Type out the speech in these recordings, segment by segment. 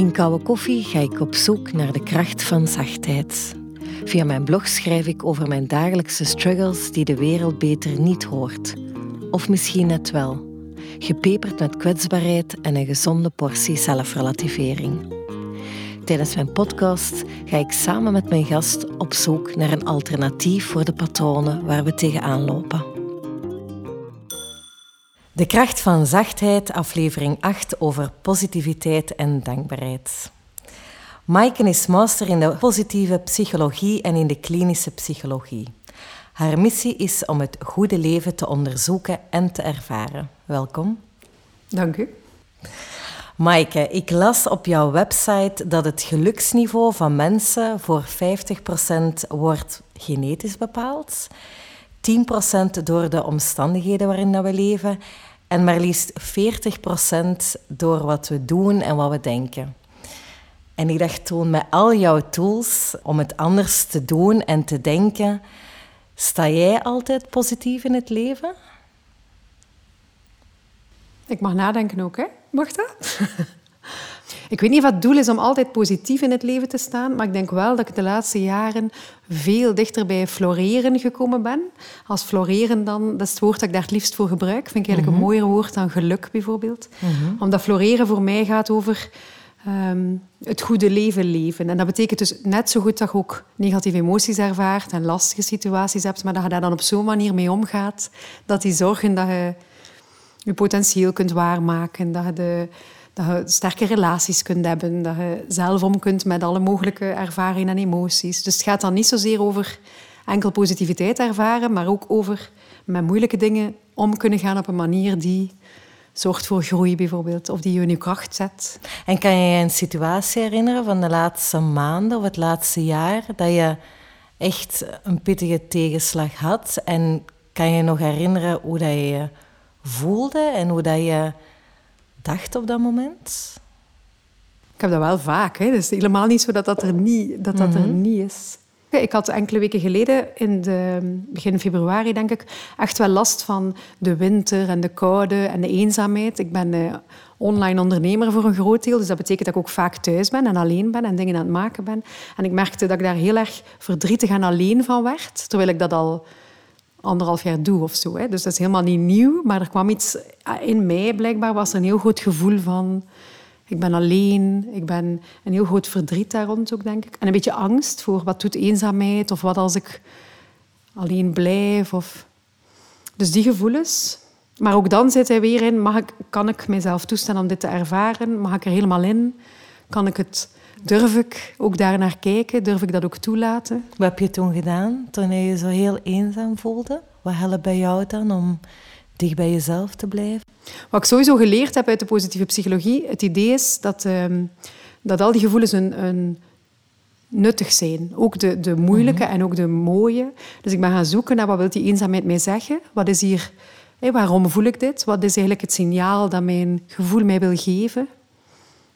In Koude Koffie ga ik op zoek naar de kracht van zachtheid. Via mijn blog schrijf ik over mijn dagelijkse struggles die de wereld beter niet hoort. Of misschien net wel. Gepeperd met kwetsbaarheid en een gezonde portie zelfrelativering. Tijdens mijn podcast ga ik samen met mijn gast op zoek naar een alternatief voor de patronen waar we tegenaan lopen. De kracht van zachtheid, aflevering 8 over positiviteit en dankbaarheid. Maiken is master in de positieve psychologie en in de klinische psychologie. Haar missie is om het goede leven te onderzoeken en te ervaren. Welkom. Dank u. Maaike, ik las op jouw website dat het geluksniveau van mensen voor 50% wordt genetisch bepaald, 10% door de omstandigheden waarin we leven en maar liefst 40% door wat we doen en wat we denken. En ik dacht toen, met al jouw tools om het anders te doen en te denken, sta jij altijd positief in het leven? Ik mag nadenken ook, hè? Mag dat? ik weet niet of het doel is om altijd positief in het leven te staan, maar ik denk wel dat ik de laatste jaren veel dichter bij floreren gekomen ben. Als floreren dan, dat is het woord dat ik daar het liefst voor gebruik. Vind ik eigenlijk een mhm. mooier woord dan geluk bijvoorbeeld. Mhm. Omdat floreren voor mij gaat over ehm, het goede leven leven. En dat betekent dus net zo goed dat je ook negatieve emoties ervaart en lastige situaties hebt, maar dat je daar dan op zo'n manier mee omgaat, dat die zorgen dat je je potentieel kunt waarmaken, dat je, de, dat je sterke relaties kunt hebben, dat je zelf om kunt met alle mogelijke ervaringen en emoties. Dus het gaat dan niet zozeer over enkel positiviteit ervaren, maar ook over met moeilijke dingen om kunnen gaan op een manier die zorgt voor groei bijvoorbeeld, of die je in je kracht zet. En kan je je een situatie herinneren van de laatste maanden of het laatste jaar dat je echt een pittige tegenslag had? En kan je nog herinneren hoe dat je je voelde en hoe dat je dacht op dat moment? Ik heb dat wel vaak. Hè. Het is helemaal niet zo dat dat er niet, dat dat er mhm. niet is. Ik had enkele weken geleden, in de, begin februari denk ik, echt wel last van de winter en de koude en de eenzaamheid. Ik ben uh, online ondernemer voor een groot deel, dus dat betekent dat ik ook vaak thuis ben en alleen ben en dingen aan het maken ben. En ik merkte dat ik daar heel erg verdrietig en alleen van werd, terwijl ik dat al anderhalf jaar doe of zo. Hè. Dus dat is helemaal niet nieuw, maar er kwam iets ah, in mij, blijkbaar was er een heel groot gevoel van... Ik ben alleen, ik ben een heel groot verdriet daar rond ook, denk ik. En een beetje angst voor wat doet eenzaamheid of wat als ik alleen blijf. Of... Dus die gevoelens. Maar ook dan zit hij weer in, mag ik, kan ik mezelf toestaan om dit te ervaren? Mag ik er helemaal in? Kan ik het Durf ik ook daar naar kijken? Durf ik dat ook toelaten? Wat heb je toen gedaan, toen je je zo heel eenzaam voelde? Wat helpt bij jou dan om dicht bij jezelf te blijven? Wat ik sowieso geleerd heb uit de positieve psychologie, het idee is dat, ehm, dat al die gevoelens een, een nuttig zijn. Ook de, de moeilijke mhm. en ook de mooie. Dus ik ben gaan zoeken naar wat wil die eenzaamheid mij zeggen? Wat is hier... waarom voel ik dit? Wat is eigenlijk het signaal dat mijn gevoel mij wil geven?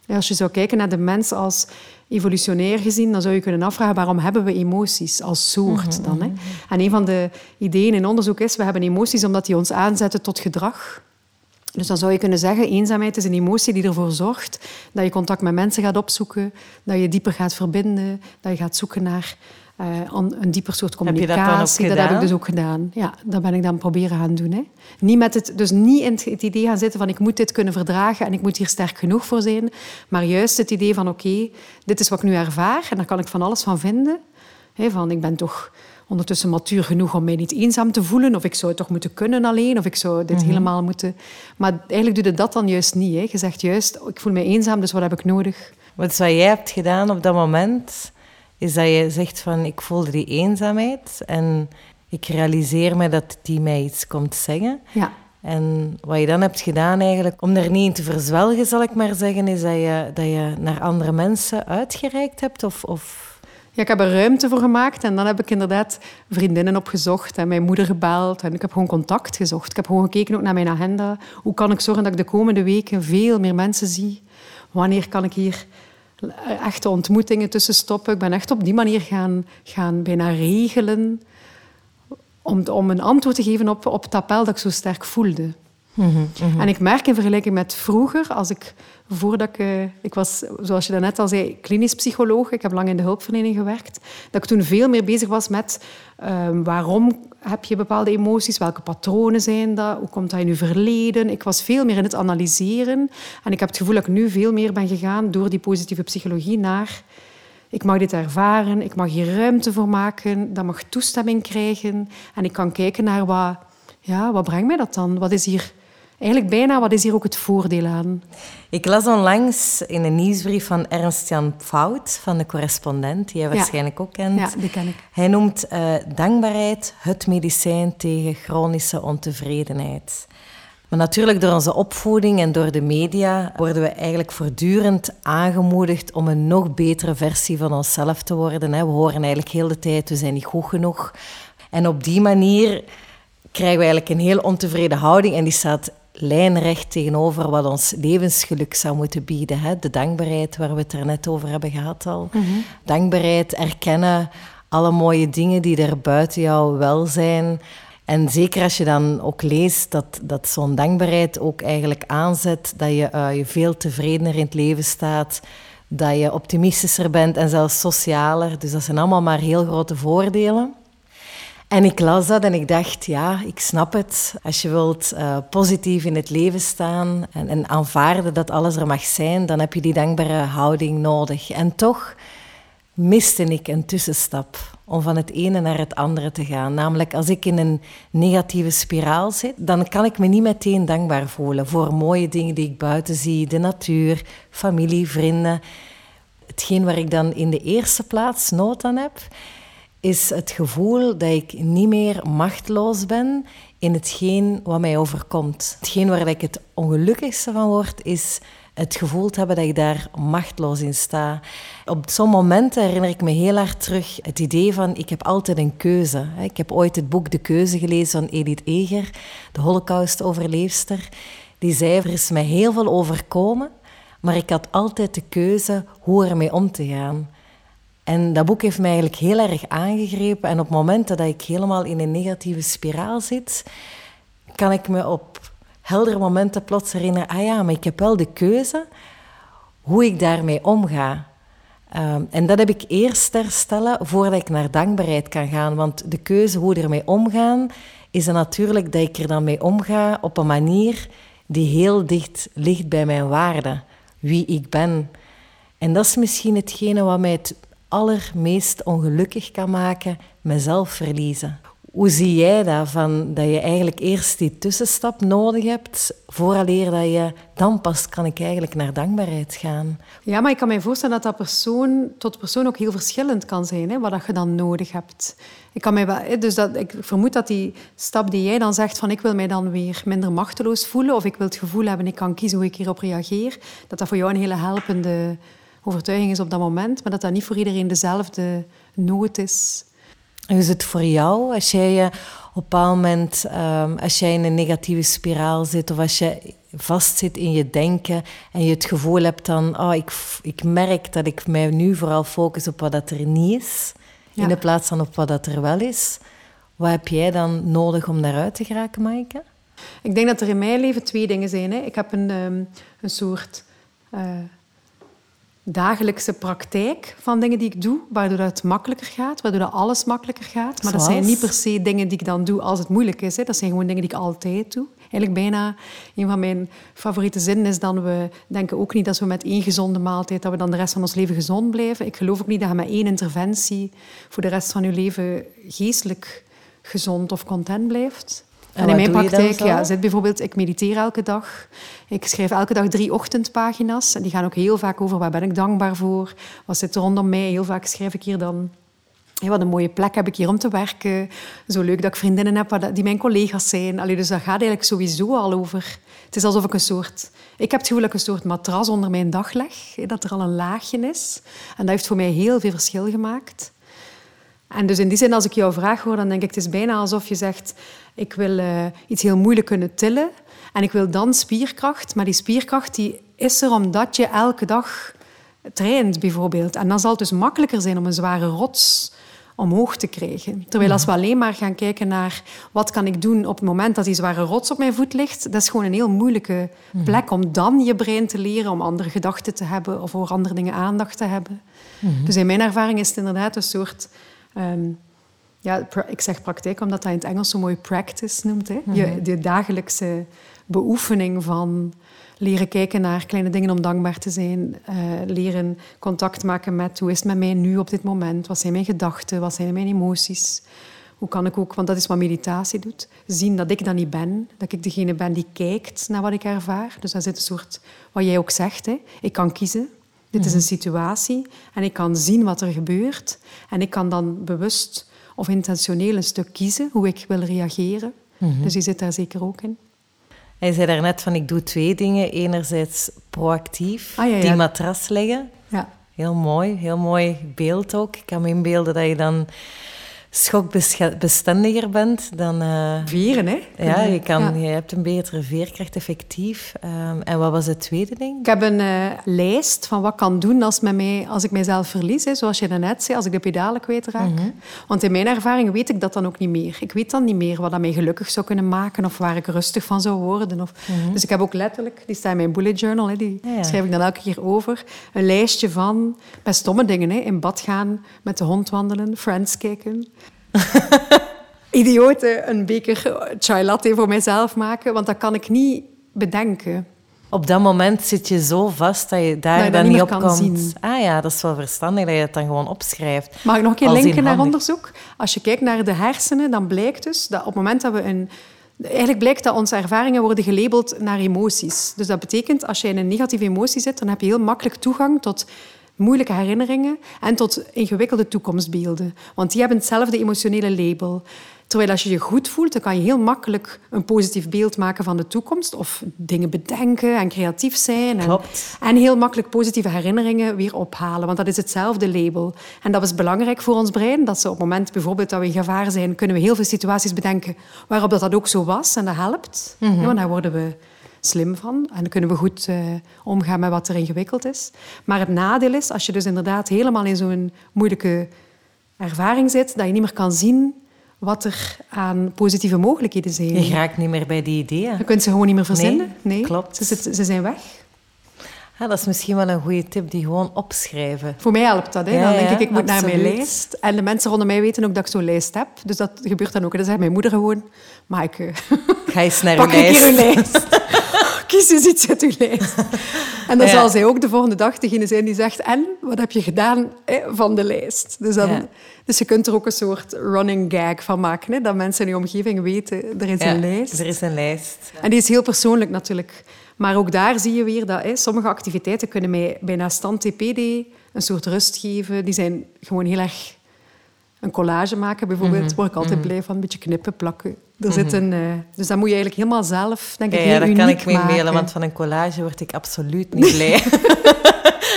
Als je zou kijken naar de mens als evolutionair gezien, dan zou je kunnen afvragen waarom hebben we emoties als soort mhm, dan. Hè? Mhm. En een van de ideeën in onderzoek is, we hebben emoties omdat die ons aanzetten tot gedrag. Dus dan zou je kunnen zeggen, eenzaamheid is een emotie die ervoor zorgt dat je contact met mensen gaat opzoeken, dat je dieper gaat verbinden, dat je gaat zoeken naar uh, een dieper soort communicatie. dat, heb ik dus ook gedaan. Ja, dat ben ik dan proberen gaan doen. Hè. Niet met het, dus niet in het, idee gaan zitten van ik moet dit kunnen verdragen en ik moet hier sterk genoeg voor zijn. Maar juist het idee van oké, dit is wat ik nu ervaar en daar kan ik van alles van vinden. Hè, van ik ben toch ondertussen matuur genoeg om mij niet eenzaam te voelen. Of ik zou het toch moeten kunnen alleen. Of ik zou dit mhm. helemaal moeten... Maar eigenlijk doe je dat dan juist niet. Hè. Je zegt juist, ik voel me eenzaam, dus wat heb ik nodig? Wat jij hebt gedaan op dat moment is dat je zegt van ik voelde die eenzaamheid en ik realiseer me dat die mij iets komt zeggen. Ja. En wat je dan hebt gedaan eigenlijk, om daar niet in te verzwelgen, zal ik maar zeggen, is dat je, dat je naar andere mensen uitgereikt hebt? Of, of... Ja, ik heb er ruimte voor gemaakt en dan heb ik inderdaad vriendinnen opgezocht en mijn moeder gebeld en ik heb gewoon contact gezocht. Ik heb gewoon gekeken ook naar mijn agenda. Hoe kan ik zorgen dat ik de komende weken veel meer mensen zie? Wanneer kan ik hier echte ontmoetingen tussen stoppen. Ik ben echt op die manier gaan, gaan bijna regelen om, om een antwoord te geven op, op het appel dat ik zo sterk voelde. Mhm, mhm. En ik merk in vergelijking met vroeger, als ik voordat ik... Uh, ik was, zoals je daarnet al zei, klinisch psycholoog. Ik heb lang in de hulpverlening gewerkt. Dat ik toen veel meer bezig was met uh, waarom heb je bepaalde emoties? Welke patronen zijn dat? Hoe komt dat in je verleden? Ik was veel meer in het analyseren. En ik heb het gevoel dat ik nu veel meer ben gegaan door die positieve psychologie naar... Ik mag dit ervaren, ik mag hier ruimte voor maken, dat mag toestemming krijgen. En ik kan kijken naar wat, ja, wat brengt mij dat dan? Wat is hier eigenlijk bijna, wat is hier ook het voordeel aan? Ik las onlangs in een nieuwsbrief van Ernst-Jan Fout, van de correspondent, die jij waarschijnlijk ook kent. Ja, die ken ik. Hij noemt uh, dankbaarheid het medicijn tegen chronische ontevredenheid. Maar natuurlijk door onze opvoeding en door de media worden we eigenlijk voortdurend aangemoedigd om een nog betere versie van onszelf te worden. We horen eigenlijk heel de tijd, we zijn niet goed genoeg. En op die manier krijgen we eigenlijk een heel ontevreden houding en die staat lijnrecht tegenover wat ons levensgeluk zou moeten bieden. Hè? De dankbaarheid waar we het er net over hebben gehad al. Mhm. Dankbaarheid, erkennen alle mooie dingen die er buiten jou wel zijn. En zeker als je dan ook leest dat, dat zo'n dankbaarheid ook eigenlijk aanzet dat je, uh, je veel tevredener in het leven staat, dat je optimistischer bent en zelfs socialer. Dus dat zijn allemaal maar heel grote voordelen. En ik las dat en ik dacht, ja, ik snap het. Als je wilt uh, positief in het leven staan en, en aanvaarden dat alles er mag zijn, dan heb je die dankbare houding nodig. En toch miste ik een tussenstap om van het ene naar het andere te gaan. Namelijk, als ik in een negatieve spiraal zit, dan kan ik me niet meteen dankbaar voelen voor mooie dingen die ik buiten zie, de natuur, familie, vrienden. Hetgeen waar ik dan in de eerste plaats nood aan heb, is het gevoel dat ik niet meer machteloos ben in hetgeen wat mij overkomt. Hetgeen waar ik het ongelukkigste van word, is het gevoel te hebben dat ik daar machteloos in sta. Op zo'n momenten herinner ik me heel hard terug het idee van ik heb altijd een keuze. Ik heb ooit het boek De Keuze gelezen van Edith Eger, de holocaust-overleefster. Die zei, is mij heel veel overkomen, maar ik had altijd de keuze hoe ermee om te gaan. En dat boek heeft mij eigenlijk heel erg aangegrepen. En op momenten dat ik helemaal in een negatieve spiraal zit, kan ik me op heldere momenten plots herinneren: ah ja, maar ik heb wel de keuze hoe ik daarmee omga. Ehm, en dat heb ik eerst herstellen voordat ik naar dankbaarheid kan gaan. Want de keuze hoe ermee omgaan, is natuurlijk dat ik er dan mee omga op een manier die heel dicht ligt bij mijn waarde, wie ik ben. En dat is misschien hetgene wat mij het allermeest ongelukkig kan maken, mezelf verliezen. Hoe zie jij dat, van, dat je eigenlijk eerst die tussenstap nodig hebt, vooraleer dat je dan pas kan ik eigenlijk naar dankbaarheid gaan? Ja, maar ik kan me voorstellen dat dat persoon tot persoon ook heel verschillend kan zijn, hè, wat dat je dan nodig hebt. Ik, kan mij wel, dus dat, ik vermoed dat die stap die jij dan zegt van ik wil mij dan weer minder machteloos voelen of ik wil het gevoel hebben ik kan kiezen hoe ik hierop reageer, dat dat voor jou een hele helpende overtuiging is op dat moment, maar dat dat niet voor iedereen dezelfde nood is. Hoe is het voor jou als jij je op een bepaald moment, um, als jij in een negatieve spiraal zit of als je vastzit in je denken en je het gevoel hebt dan, oh, ik, ik merk dat ik mij nu vooral focus op wat dat er niet is, in de plaats van op wat dat er wel is. Wat heb jij dan nodig om daaruit te geraken, Maaike? Ik denk dat er in mijn leven twee dingen zijn. Hè. Ik heb een, um, een soort uh, dagelijkse praktijk van dingen die ik doe, waardoor het makkelijker gaat, waardoor dat alles makkelijker gaat. Maar dat zijn niet per se dingen die ik dan doe als het moeilijk is. Hè. Dat zijn gewoon dingen die ik altijd doe. Eigenlijk bijna een van mijn favoriete zinnen is dan we denken ook niet dat we met één gezonde maaltijd dat we dan de rest van ons leven gezond blijven. Ik geloof ook niet dat je met één interventie voor de rest van je leven geestelijk gezond of content blijft. En, in mijn praktijk ja, zit bijvoorbeeld, ik mediteer elke dag. Ik schrijf elke dag drie ochtendpagina's. En die gaan ook heel vaak over waar ben ik dankbaar voor. Wat zit er rondom mij. Heel vaak schrijf ik hier dan... wat een mooie plek heb ik hier om te werken. Zo leuk dat ik vriendinnen heb die mijn collega's zijn. Allee, dus dat gaat eigenlijk sowieso al over... Het is alsof ik een soort... Ik heb het gevoel dat ik een soort matras onder mijn dag leg. Dat er al een laagje is. En dat heeft voor mij heel veel verschil gemaakt. En dus in die zin, als ik jouw vraag hoor, dan denk ik, het is bijna alsof je zegt, ik wil uh, iets heel moeilijk kunnen tillen en ik wil dan spierkracht. Maar die spierkracht die is er omdat je elke dag traint, bijvoorbeeld. En dan zal het dus makkelijker zijn om een zware rots omhoog te krijgen. Terwijl als we alleen maar gaan kijken naar wat kan ik doen op het moment dat die zware rots op mijn voet ligt, dat is gewoon een heel moeilijke plek om dan je brein te leren om andere gedachten te hebben of voor andere dingen aandacht te hebben. Dus in mijn ervaring is het inderdaad een soort... ehm, ja, ik zeg praktijk omdat dat in het Engels zo mooi practice noemt. Hè? Je, de dagelijkse beoefening van leren kijken naar kleine dingen om dankbaar te zijn. eh, leren contact maken met hoe is het met mij nu op dit moment? Wat zijn mijn gedachten? Wat zijn mijn emoties? Hoe kan ik ook, want dat is wat meditatie doet, zien dat ik dat niet ben. Dat ik degene ben die kijkt naar wat ik ervaar. Dus daar zit een soort, wat jij ook zegt, hè? ik kan kiezen. Dit is een situatie en ik kan zien wat er gebeurt. En ik kan dan bewust of intentioneel een stuk kiezen hoe ik wil reageren. Dus die zit daar zeker ook in. Hij zei daarnet van ik doe twee dingen. Enerzijds proactief, Ah, ja, ja. die matras leggen. Ja. Heel mooi, heel mooi beeld ook. Ik kan me inbeelden dat je dan schokbestendiger bent dan... eh, Veren, hè? ja, je, kan, Ja. je hebt een betere veerkracht, effectief. Ehm, en wat was het tweede ding? Ik heb een eh, lijst van wat ik kan doen als, met mij, als ik mijzelf verlies. Hè, zoals je net zei, als ik de pedalen kwijtraak. Want in mijn ervaring weet ik dat dan ook niet meer. Ik weet dan niet meer wat dat mij gelukkig zou kunnen maken of waar ik rustig van zou worden. Of... Dus ik heb ook letterlijk, die staat in mijn bullet journal, hè, die Ja, ja. schrijf ik dan elke keer over, een lijstje van best stomme dingen. Hè, in bad gaan, met de hond wandelen, Friends kijken. Idioten een beker chai latte voor mijzelf maken, want dat kan ik niet bedenken. Op dat moment zit je zo vast dat je daar Dat je dat dan niet op kan komt. zien. Ah ja, dat is wel verstandig dat je het dan gewoon opschrijft. Mag ik nog een keer linken naar onderzoek? Als je kijkt naar de hersenen, dan blijkt dus dat op het moment dat we een... Eigenlijk blijkt dat onze ervaringen worden gelabeld naar emoties. Dus dat betekent, als je in een negatieve emotie zit, dan heb je heel makkelijk toegang tot moeilijke herinneringen en tot ingewikkelde toekomstbeelden. Want die hebben hetzelfde emotionele label. Terwijl als je je goed voelt, dan kan je heel makkelijk een positief beeld maken van de toekomst. Of dingen bedenken en creatief zijn. En, Klopt. en heel makkelijk positieve herinneringen weer ophalen. Want dat is hetzelfde label. En dat is belangrijk voor ons brein. Dat ze op het moment bijvoorbeeld dat we in gevaar zijn, kunnen we heel veel situaties bedenken waarop dat, dat ook zo was. En dat helpt. Ja, want daar worden we slim van. En dan kunnen we goed eh, omgaan met wat er ingewikkeld is. Maar het nadeel is, als je dus inderdaad helemaal in zo'n moeilijke ervaring zit, dat je niet meer kan zien wat er aan positieve mogelijkheden zijn. Je raakt niet meer bij die ideeën. Je kunt ze gewoon niet meer verzinnen. Nee, klopt. Ze, zijn weg. Ah, dat is misschien wel een goede tip, die gewoon opschrijven. Voor mij helpt dat. Hè. Ja, dan denk ja, ik, ik moet naar mijn lijst. En de mensen rondom mij weten ook dat ik zo'n lijst heb. Dus dat gebeurt dan ook. En dan zegt mijn moeder gewoon... Maar ik eh, Ga eens naar pak een keer lijst. uw lijst. Kies eens iets uit uw lijst. En dan Ja. zal zij ook de volgende dag degene zijn die zegt... En, wat heb je gedaan hè, van de lijst? Dus, dan, Ja. dus je kunt er ook een soort running gag van maken. Hè, dat mensen in je omgeving weten, er is Ja, een lijst. Er is een lijst. En die is heel persoonlijk natuurlijk. Maar ook daar zie je weer dat hè, sommige activiteiten kunnen mij bijna stand TPD een soort rust geven. Die zijn gewoon heel erg... Een collage maken bijvoorbeeld, Mhm, word ik altijd blij van. Een beetje knippen, plakken. Er zit een, eh, dus dat moet je eigenlijk helemaal zelf, denk Ja, ik, ja, heel daar kan ik mee maken. mailen, want van een collage word ik absoluut niet blij.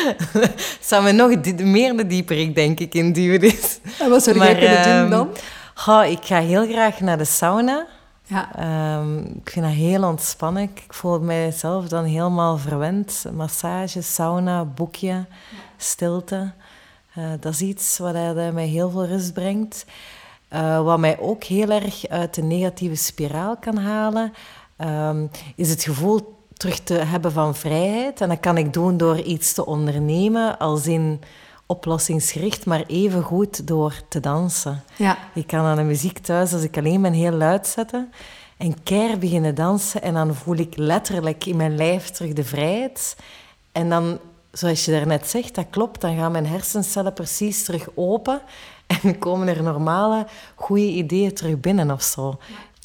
zou me nog di- meer de dieperik, denk ik, in duwen. Dus. En wat zou jij kunnen doen ehm, dan? goh, ik ga heel graag naar de sauna. Ja. Ehm, ik vind dat heel ontspannen. Ik voel mijzelf dan helemaal verwend. Massage, sauna, boekje, stilte. Eh, dat is iets wat mij heel veel rust brengt. Eh, wat mij ook heel erg uit de negatieve spiraal kan halen, ehm, is het gevoel terug te hebben van vrijheid. En dat kan ik doen door iets te ondernemen, als in oplossingsgericht, maar even goed door te dansen. ja. Ik kan aan de muziek thuis, als ik alleen ben, heel luid zetten. En keer beginnen dansen. En dan voel ik letterlijk in mijn lijf terug de vrijheid. En dan, zoals je daarnet zegt, dat klopt. Dan gaan mijn hersencellen precies terug open. En komen er normale, goede ideeën terug binnen of zo.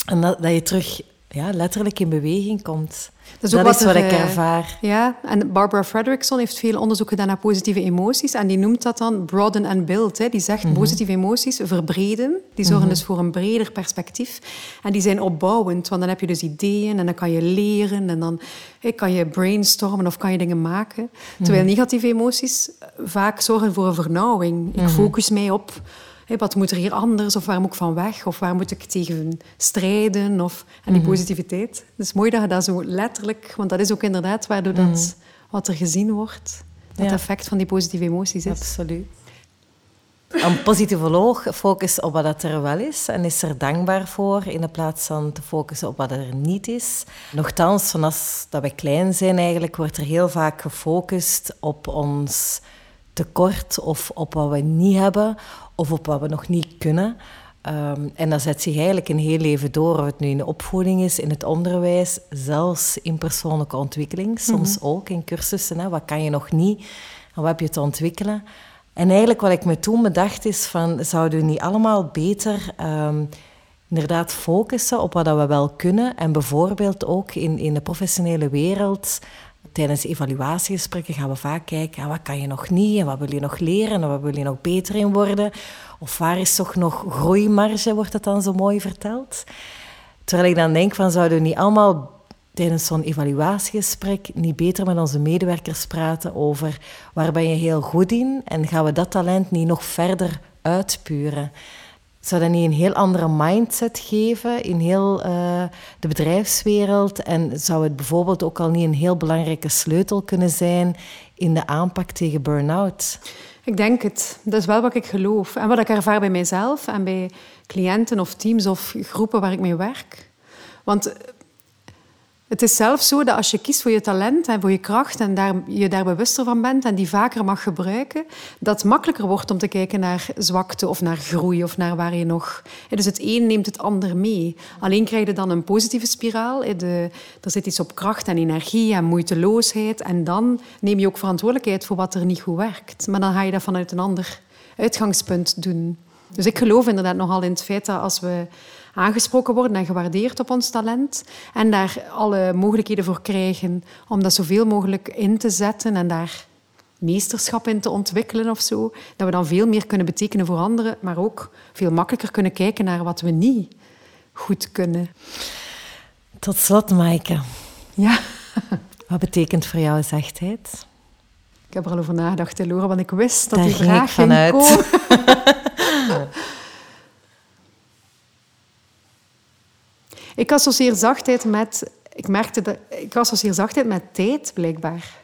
En dat, dat je terug ja, letterlijk in beweging komt. Dat is ook wat wat er, ik eh, ervaar. Ja, en Barbara Fredrickson heeft veel onderzoek gedaan naar positieve emoties. En die noemt dat dan broaden and build. Hè. Die zegt Mhm. positieve emoties verbreden. Die zorgen dus voor een breder perspectief. En die zijn opbouwend, want dan heb je dus ideeën en dan kan je leren en dan kan je brainstormen of kan je dingen maken. Mhm. Terwijl negatieve emoties vaak zorgen voor een vernauwing. Mhm. Ik focus mij op Wat moet er hier anders? Of waar moet ik van weg? Of waar moet ik tegen strijden? Of, en die positiviteit. Het is mooi dat je dat zo letterlijk... Want dat is ook inderdaad waardoor dat wat er gezien wordt... Dat Ja. effect van die positieve emoties is. Absoluut. Een positivoloog focust op wat er wel is en is er dankbaar voor, in plaats van te focussen op wat er niet is. Nochtans, vanaf dat we klein zijn eigenlijk, wordt er heel vaak gefocust op ons tekort of op wat we niet hebben of op wat we nog niet kunnen. Um, en dat zet zich eigenlijk een heel leven door, of het nu in de opvoeding is, in het onderwijs, zelfs in persoonlijke ontwikkeling, soms mhm. ook in cursussen. Hè. Wat kan je nog niet en wat heb je te ontwikkelen? En eigenlijk wat ik me toen bedacht is van, zouden we niet allemaal beter um, inderdaad focussen op wat we wel kunnen en bijvoorbeeld ook in, in de professionele wereld tijdens evaluatiegesprekken gaan we vaak kijken, wat kan je nog niet en wat wil je nog leren en wat wil je nog beter in worden? Of waar is toch nog groeimarge, wordt het dan zo mooi verteld? Terwijl ik dan denk van, zouden we niet allemaal tijdens zo'n evaluatiegesprek niet beter met onze medewerkers praten over waar ben je heel goed in en gaan we dat talent niet nog verder uitpuren? Zou dat niet een heel andere mindset geven in heel uh, de bedrijfswereld? En zou het bijvoorbeeld ook al niet een heel belangrijke sleutel kunnen zijn in de aanpak tegen burn-out? Ik denk het. Dat is wel wat ik geloof. En wat ik ervaar bij mijzelf en bij cliënten of teams of groepen waar ik mee werk. Want het is zelfs zo dat als je kiest voor je talent en voor je kracht en daar, je daar bewuster van bent en die vaker mag gebruiken, dat het makkelijker wordt om te kijken naar zwakte of naar groei of naar waar je nog... Dus het een neemt het ander mee. Alleen krijg je dan een positieve spiraal. De, er zit iets op kracht en energie en moeiteloosheid en dan neem je ook verantwoordelijkheid voor wat er niet goed werkt. Maar dan ga je dat vanuit een ander uitgangspunt doen. Dus ik geloof inderdaad nogal in het feit dat als we aangesproken worden en gewaardeerd op ons talent. En daar alle mogelijkheden voor krijgen om dat zoveel mogelijk in te zetten en daar meesterschap in te ontwikkelen of zo. Dat we dan veel meer kunnen betekenen voor anderen, maar ook veel makkelijker kunnen kijken naar wat we niet goed kunnen. Tot slot, Maaike. Ja. Wat betekent voor jou zachtheid? Ik heb er al over nagedacht, Laura, want ik wist dat die vraag ging vanuit. Ik associeer zachtheid met... Ik merkte dat... Ik associeer zachtheid met tijd, blijkbaar.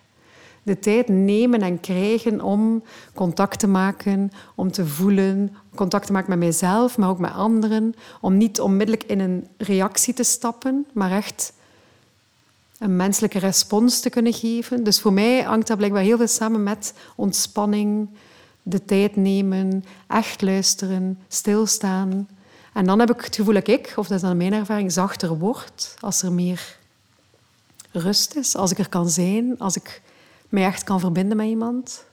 De tijd nemen en krijgen om contact te maken, om te voelen, contact te maken met mijzelf, maar ook met anderen. Om niet onmiddellijk in een reactie te stappen, maar echt een menselijke respons te kunnen geven. Dus voor mij hangt dat blijkbaar heel veel samen met ontspanning, de tijd nemen, echt luisteren, stilstaan. En dan heb ik het gevoel dat ik, of dat is dan mijn ervaring, zachter word als er meer rust is, als ik er kan zijn, als ik mij echt kan verbinden met iemand.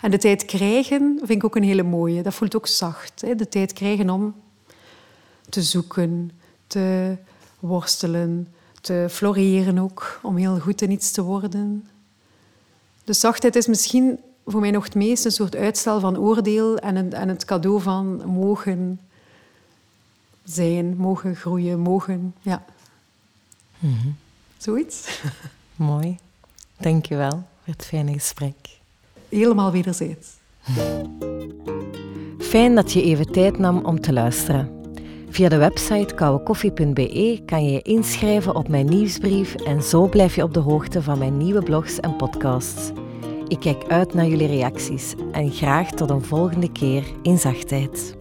En de tijd krijgen vind ik ook een hele mooie. Dat voelt ook zacht. Hè? De tijd krijgen om te zoeken, te worstelen, te floreren ook, om heel goed in iets te worden. De zachtheid is misschien voor mij nog het meest een soort uitstel van oordeel en, en het cadeau van mogen zijn, mogen groeien, mogen, ja. Mm Zoiets. Mooi. Dank je wel voor het fijne gesprek. Helemaal wederzijds. Fijn dat je even tijd nam om te luisteren. Via de website kouwekoffie.be kan je je inschrijven op mijn nieuwsbrief en zo blijf je op de hoogte van mijn nieuwe blogs en podcasts. Ik kijk uit naar jullie reacties en graag tot een volgende keer in zachtheid.